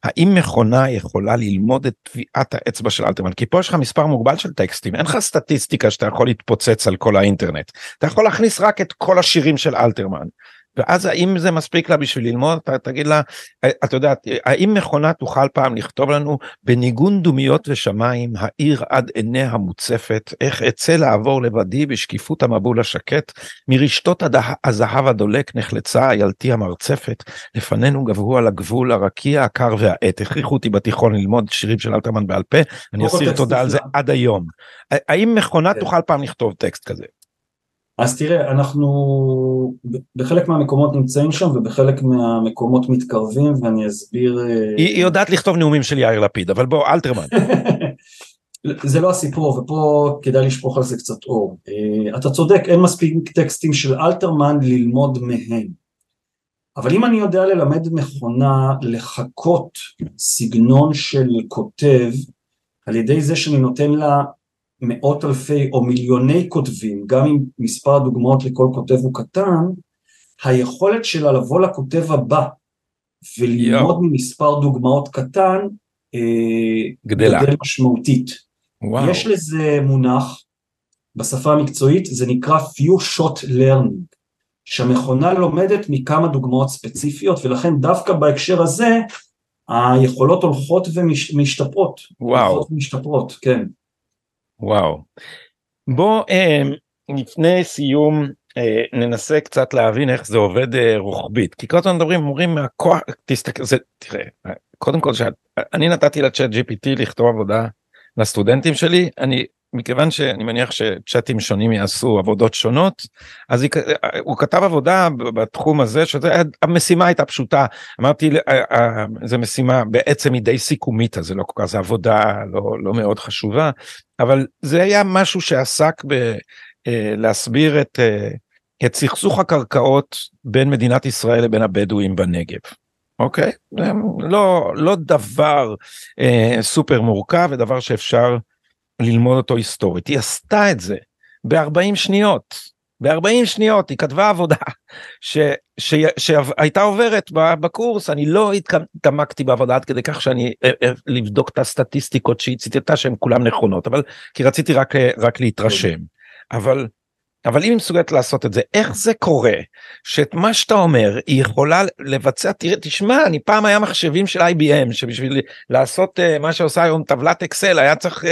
האם מכונה יכולה ללמוד את טביעת האצבע של אלתרמן? כי פה יש לך מספר מוגבל של טקסטים, אין לך סטטיסטיקה שאתה יכול להתפוצץ על כל האינטרנט. אתה יכול להכניס רק את כל השירים של אלתרמן. ואז האם זה מספיק לה בשביל ללמוד אתה תגיד לה את יודעת האם מכונה תוכל פעם לכתוב לנו בניגון דומיות ושמיים העיר עד עיניה מוצפת איך אצא לעבור לבדי בשקיפות המבול השקט מרשתות הזהב הדולק נחלצה איילתי המרצפת לפנינו גבהו על הגבול הרקיע הקר והעט הכריחו אותי בתיכון ללמוד שירים של אלתרמן בעל פה אני אסיר תודה על זה עד היום האם מכונה כן. תוכל פעם לכתוב טקסט כזה. אז תראה, אנחנו בחלק מהמקומות נמצאים שם ובחלק מהמקומות מתקרבים ואני אסביר... אה, היא, היא יודעת לכתוב נאומים של יאיר לפיד, אבל בוא, אלתרמן. זה לא הסיפור ופה כדאי לשפוך על זה קצת אור. אה, אתה צודק, אין מספיק טקסטים של אלתרמן ללמוד מהם. אבל אם אני יודע ללמד מכונה לחקות סגנון של כותב על ידי זה שאני נותן לה מאות אלפי או מיליוני כותבים, גם אם מספר הדוגמאות לכל כותב הוא קטן, היכולת שלה לבוא לכותב הבא וללמוד ממספר דוגמאות קטן, אה, גדלה. גדל משמעותית. וואו. יש לזה מונח בשפה המקצועית, זה נקרא few shot learning, שהמכונה לומדת מכמה דוגמאות ספציפיות, ולכן דווקא בהקשר הזה, היכולות הולכות ומשתפרות. וואו. הולכות ומשתפרות, כן. וואו. בוא אה, לפני סיום אה, ננסה קצת להבין איך זה עובד אה, רוחבית כי כל הזמן מדברים אומרים מהכוח תסתכל זה תראה קודם כל שאני נתתי לצ'אט gpt לכתוב עבודה לסטודנטים שלי אני מכיוון שאני מניח שצ'אטים שונים יעשו עבודות שונות אז היא, הוא כתב עבודה בתחום הזה שהמשימה הייתה פשוטה אמרתי זו משימה בעצם היא די סיכומית אז זה לא כל כך זה עבודה לא, לא מאוד חשובה אבל זה היה משהו שעסק בלהסביר את, את סכסוך הקרקעות בין מדינת ישראל לבין הבדואים בנגב. אוקיי? לא, לא דבר אה, סופר מורכב ודבר שאפשר ללמוד אותו היסטורית. היא עשתה את זה ב-40 שניות. ב-40 שניות היא כתבה עבודה ש, ש, שהייתה עוברת בקורס אני לא התעמקתי בעבודה עד כדי כך שאני אה, אה, לבדוק את הסטטיסטיקות שהיא ציטטה שהן כולן נכונות אבל כי רציתי רק רק להתרשם אבל אבל אם היא מסוגלת לעשות את זה איך זה קורה שאת מה שאתה אומר היא יכולה לבצע תראה תשמע אני פעם היה מחשבים של IBM שבשביל לעשות uh, מה שעושה היום טבלת אקסל היה צריך uh,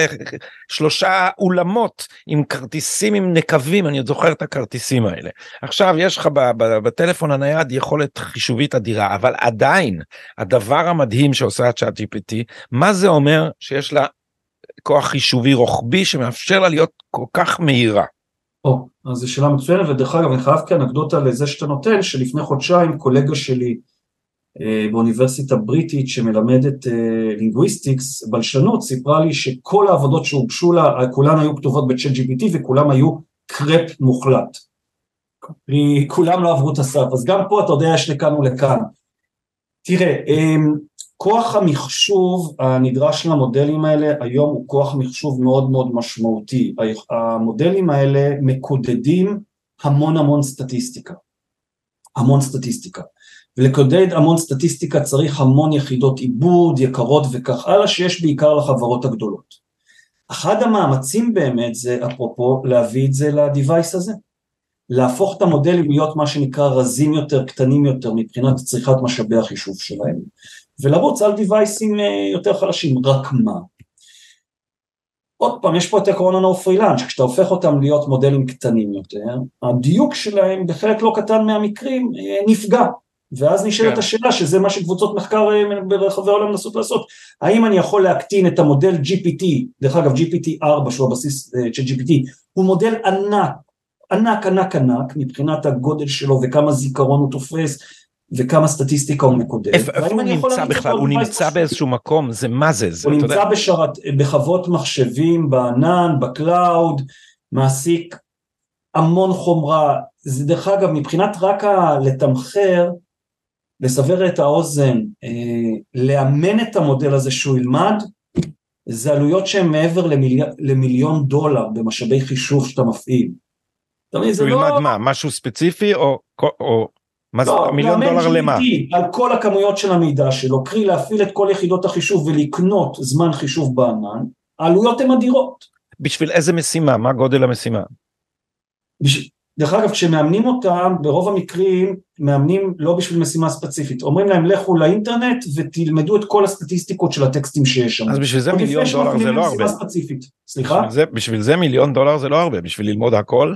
שלושה אולמות עם כרטיסים עם נקבים אני עוד זוכר את הכרטיסים האלה עכשיו יש לך בטלפון הנייד יכולת חישובית אדירה אבל עדיין הדבר המדהים שעושה הצ'אט gpt מה זה אומר שיש לה כוח חישובי רוחבי שמאפשר לה להיות כל כך מהירה. או, אז זו שאלה מצוינת, ודרך אגב אני חייב כאנקדוטה לזה שאתה נותן, שלפני חודשיים קולגה שלי אה, באוניברסיטה בריטית שמלמדת אה, linguistics, בלשנות, סיפרה לי שכל העבודות שהוגשו לה, כולן היו כתובות בצ'אט GPT וכולם היו קרפ מוחלט. כולם לא עברו את הסף, אז גם פה אתה יודע יש לכאן ולכאן. תראה, אה, כוח המחשוב הנדרש למודלים האלה היום הוא כוח מחשוב מאוד מאוד משמעותי. המודלים האלה מקודדים המון המון סטטיסטיקה. המון סטטיסטיקה. ולקודד המון סטטיסטיקה צריך המון יחידות עיבוד, יקרות וכך הלאה, שיש בעיקר לחברות הגדולות. אחד המאמצים באמת זה, אפרופו, להביא את זה לדיווייס הזה. להפוך את המודלים להיות מה שנקרא רזים יותר, קטנים יותר, מבחינת צריכת משאבי החישוב שלהם. ולרוץ על דיווייסים אה, יותר חלשים, רק מה? עוד פעם, יש פה את עקרון ה-No free lunch, כשאתה הופך אותם להיות מודלים קטנים יותר, הדיוק שלהם בחלק לא קטן מהמקרים אה, נפגע, ואז נשאלת כן. השאלה שזה מה שקבוצות מחקר אה, ברחבי העולם מנסות לעשות, האם אני יכול להקטין את המודל GPT, דרך אגב GPT 4 שהוא הבסיס של GPT, הוא מודל ענק, ענק ענק ענק מבחינת הגודל שלו וכמה זיכרון הוא תופס וכמה סטטיסטיקה הוא מקודד. איפה הוא נמצא בכלל? הוא נמצא באיזשהו מקום? זה מה זה? הוא נמצא בחוות מחשבים, בענן, ב cloud, מעסיק המון חומרה. זה דרך אגב, מבחינת רק לתמחר, לסבר את האוזן, אה, לאמן את המודל הזה שהוא ילמד, זה עלויות שהן מעבר למיל... למיליון דולר במשאבי חישוב שאתה מפעיל. הוא ילמד לא... מה? משהו ספציפי או... או... מה לא, זה מיליון דולר למה? על כל הכמויות של המידע שלו, קרי להפעיל את כל יחידות החישוב ולקנות זמן חישוב בענן, העלויות הן אדירות. בשביל איזה משימה? מה גודל המשימה? בש... דרך אגב כשמאמנים אותם ברוב המקרים מאמנים לא בשביל משימה ספציפית אומרים להם לכו לאינטרנט ותלמדו את כל הסטטיסטיקות של הטקסטים שיש שם. אז בשביל זה מיליון דולר זה לא הרבה. ספציפית. סליחה? בשביל זה, בשביל זה מיליון דולר זה לא הרבה בשביל ללמוד הכל.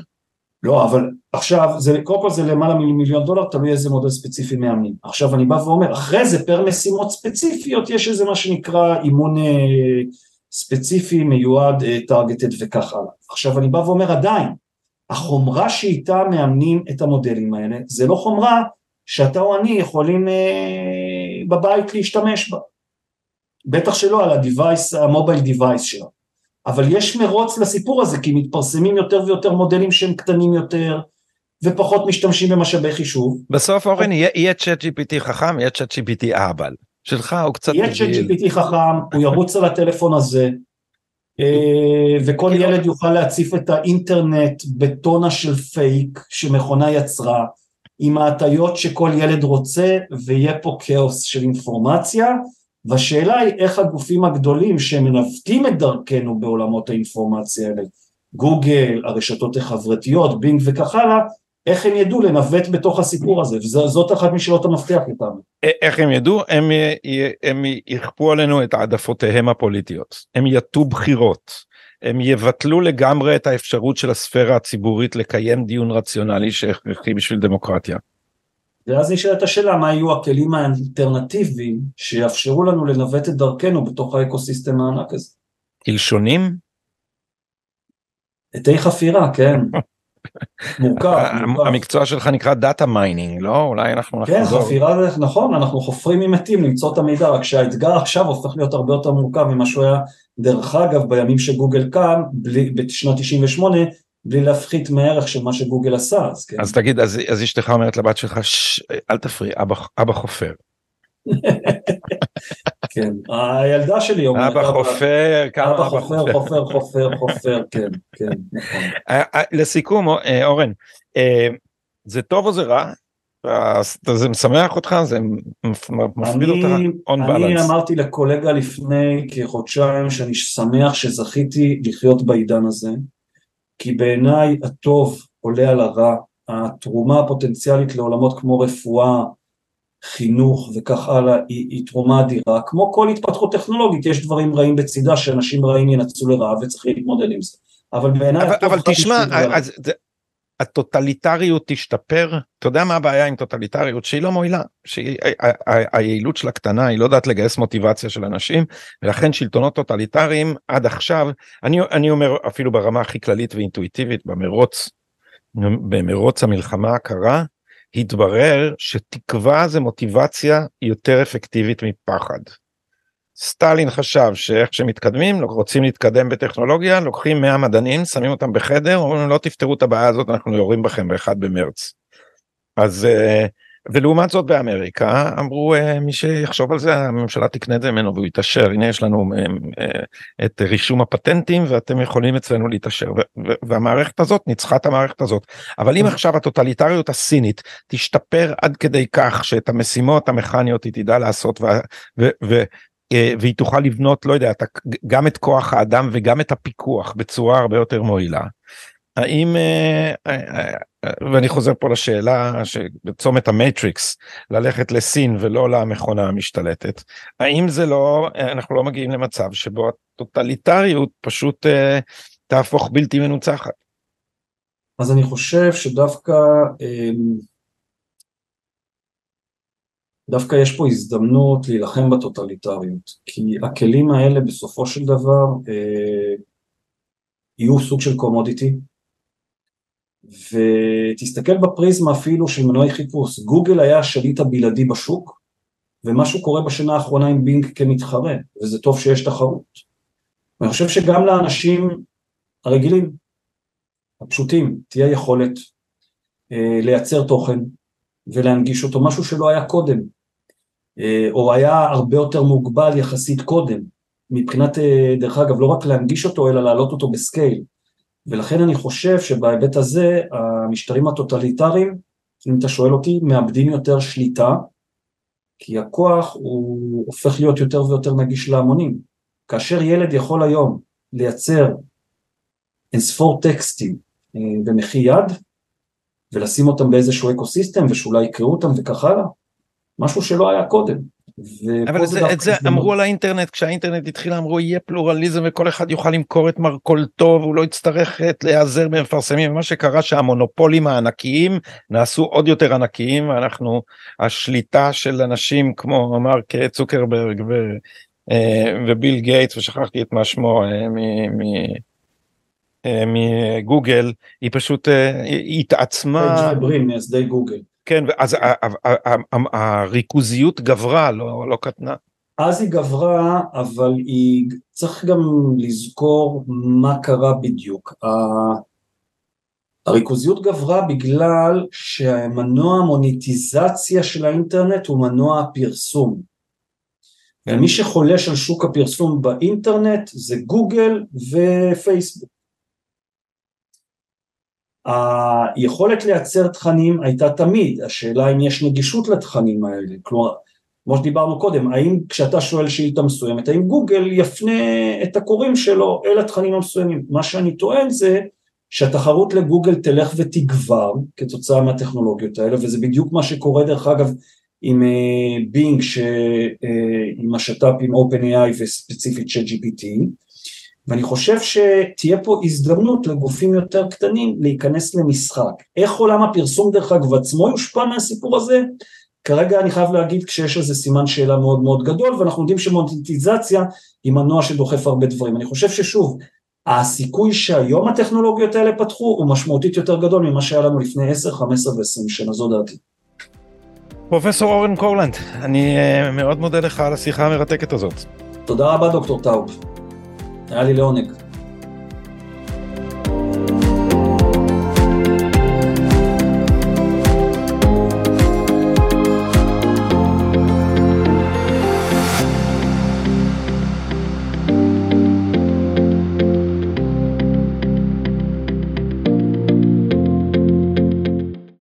לא, אבל עכשיו, זה, קודם כל זה למעלה ממיליון דולר, תלוי איזה מודל ספציפי מאמנים. עכשיו אני בא ואומר, אחרי זה פר משימות ספציפיות יש איזה מה שנקרא אימון אה, ספציפי, מיועד, אה, טרגטד וכך הלאה. עכשיו אני בא ואומר עדיין, החומרה שאיתה מאמנים את המודלים האלה, זה לא חומרה שאתה או אני יכולים אה, בבית להשתמש בה. בטח שלא על ה-device, המובייל דיווייס שלנו. אבל יש מרוץ לסיפור הזה כי מתפרסמים יותר ויותר מודלים שהם קטנים יותר ופחות משתמשים במשאבי חישוב. בסוף אורן יהיה צ'אט GPT חכם יהיה צ'אט GPT אהבל שלך הוא קצת יהיה צ'אט GPT חכם הוא ירוץ על הטלפון הזה אה, וכל ילד יוכל להציף את האינטרנט בטונה של פייק שמכונה יצרה עם ההטיות שכל ילד רוצה ויהיה פה כאוס של אינפורמציה והשאלה היא איך הגופים הגדולים שמנווטים את דרכנו בעולמות האינפורמציה האלה, גוגל, הרשתות החברתיות, בינג וכך הלאה, איך הם ידעו לנווט בתוך הסיפור הזה, וזאת אחת משאלות המפתח איתנו. איך הם ידעו? הם, הם יכפו עלינו את העדפותיהם הפוליטיות, הם יטו בחירות, הם יבטלו לגמרי את האפשרות של הספירה הציבורית לקיים דיון רציונלי שהכרחי בשביל דמוקרטיה. ואז נשאלת השאלה מה יהיו הכלים האלטרנטיביים שיאפשרו לנו לנווט את דרכנו בתוך ה ecosystem הענק הזה. קלשונים? עטי חפירה, כן. מורכב, מורכב. המקצוע שלך נקרא data mining, לא? אולי אנחנו כן, נחזור. חפירה נכון, אנחנו חופרים ממתים למצוא את המידע, רק שהאתגר עכשיו הופך להיות הרבה יותר מורכב ממה שהוא היה, דרך אגב, בימים שגוגל קם, בשנת 98, בלי להפחית מהערך של מה שגוגל עשה, אז כן. אז תגיד, אז, אז אשתך אומרת לבת שלך, "ש- אל תפריע, אבא, אבא חופר. כן, הילדה שלי אומרת, אבא חופר, כמה אבא חופר, חופר, חופר, חופר, כן, כן, נכון. אה, אה, לסיכום, אה, אורן, זה טוב או זה רע? זה משמח אותך? זה מפ- מפריד אותך? אני. אמרתי לקולגה לפני כחודשיים שאני שמח שזכיתי לחיות בעידן הזה, כי בעיניי הטוב עולה על הרע, התרומה הפוטנציאלית לעולמות כמו רפואה, חינוך וכך הלאה היא, היא תרומה אדירה, כמו כל התפתחות טכנולוגית יש דברים רעים בצידה שאנשים רעים ינצלו לרעה וצריך להתמודד עם זה, אבל בעיניי אבל, אבל תשמע. אז הטוטליטריות תשתפר, אתה יודע מה הבעיה עם טוטליטריות? שהיא לא מועילה, שהיעילות שלה קטנה, היא לא יודעת לגייס מוטיבציה של אנשים, ולכן שלטונות טוטליטריים עד עכשיו, אני, אני אומר אפילו ברמה הכי כללית ואינטואיטיבית, במרוץ, במרוץ המלחמה הקרה, התברר שתקווה זה מוטיבציה יותר אפקטיבית מפחד. סטלין חשב שאיך שמתקדמים, רוצים להתקדם בטכנולוגיה, לוקחים 100 מדענים, שמים אותם בחדר, אומרים לא תפתרו את הבעיה הזאת, אנחנו יורים בכם באחד במרץ. אז, אה, ולעומת זאת באמריקה, אמרו אה, מי שיחשוב על זה, הממשלה תקנה את זה ממנו והוא יתעשר, הנה יש לנו אה, את רישום הפטנטים ואתם יכולים אצלנו להתעשר, והמערכת הזאת ניצחה את המערכת הזאת. אבל אם עכשיו הטוטליטריות הסינית תשתפר עד כדי כך שאת המשימות המכניות היא תדע לעשות, ו- ו- ו- והיא תוכל לבנות לא יודע גם את כוח האדם וגם את הפיקוח בצורה הרבה יותר מועילה. האם אה, אה, אה, ואני חוזר פה לשאלה שבצומת המטריקס ללכת לסין ולא למכונה המשתלטת האם זה לא אנחנו לא מגיעים למצב שבו הטוטליטריות פשוט אה, תהפוך בלתי מנוצחת. אז אני חושב שדווקא דווקא יש פה הזדמנות להילחם בטוטליטריות, כי הכלים האלה בסופו של דבר אה, יהיו סוג של קומודיטי, ותסתכל בפריזמה אפילו של מנועי חיפוש, גוגל היה השליט הבלעדי בשוק, ומשהו קורה בשנה האחרונה עם בינג כמתחרה, וזה טוב שיש תחרות. ואני חושב שגם לאנשים הרגילים, הפשוטים, תהיה יכולת אה, לייצר תוכן ולהנגיש אותו, משהו שלא היה קודם, או היה הרבה יותר מוגבל יחסית קודם, מבחינת, אה, דרך אגב, לא רק להנגיש אותו, אלא להעלות אותו בסקייל. ולכן אני חושב שבהיבט הזה, המשטרים הטוטליטריים, אם אתה שואל אותי, מאבדים יותר שליטה, כי הכוח הוא הופך להיות יותר ויותר נגיש להמונים. כאשר ילד יכול היום לייצר אינספור טקסטים אה, במחי יד, ולשים אותם באיזשהו אקוסיסטם ושאולי יקראו אותם וכך הלאה, משהו שלא היה קודם. אבל זה, את זה אמרו על האינטרנט כשהאינטרנט התחיל אמרו יהיה פלורליזם וכל אחד יוכל למכור את מרכולתו והוא לא יצטרך להיעזר במפרסמים ומה שקרה שהמונופולים הענקיים נעשו עוד יותר ענקיים ואנחנו השליטה של אנשים כמו מרק צוקרברג ו, וביל גייטס ושכחתי את מה שמו מ, מ, מגוגל היא פשוט היא התעצמה. מייסדי גוגל. כן, אז הריכוזיות גברה, לא, לא קטנה. אז היא גברה, אבל היא, צריך גם לזכור מה קרה בדיוק. הריכוזיות גברה בגלל שהמנוע המוניטיזציה של האינטרנט הוא מנוע הפרסום. ומי שחולש על שוק הפרסום באינטרנט זה גוגל ופייסבוק. היכולת לייצר תכנים הייתה תמיד, השאלה אם יש נגישות לתכנים האלה, כלומר, כמו שדיברנו קודם, האם כשאתה שואל שאילתה מסוימת, האם גוגל יפנה את הקוראים שלו אל התכנים המסוימים, מה שאני טוען זה שהתחרות לגוגל תלך ותגבר כתוצאה מהטכנולוגיות האלה, וזה בדיוק מה שקורה דרך אגב עם בינג, עם השת"פ עם OpenAI וספציפית של GPT, ואני חושב שתהיה פה הזדמנות לגופים יותר קטנים להיכנס למשחק. איך עולם הפרסום דרך אגב עצמו יושפע מהסיפור הזה? כרגע אני חייב להגיד כשיש איזה סימן שאלה מאוד מאוד גדול ואנחנו יודעים שמונטיזציה היא מנוע שדוחף הרבה דברים. אני חושב ששוב, הסיכוי שהיום הטכנולוגיות האלה פתחו הוא משמעותית יותר גדול ממה שהיה לנו לפני 10, 15 ו-20 שנה, זו דעתי. פרופסור אורן קורלנד, אני אה, מאוד מודה לך על השיחה המרתקת הזאת. תודה רבה דוקטור טאוב, Али Леонек.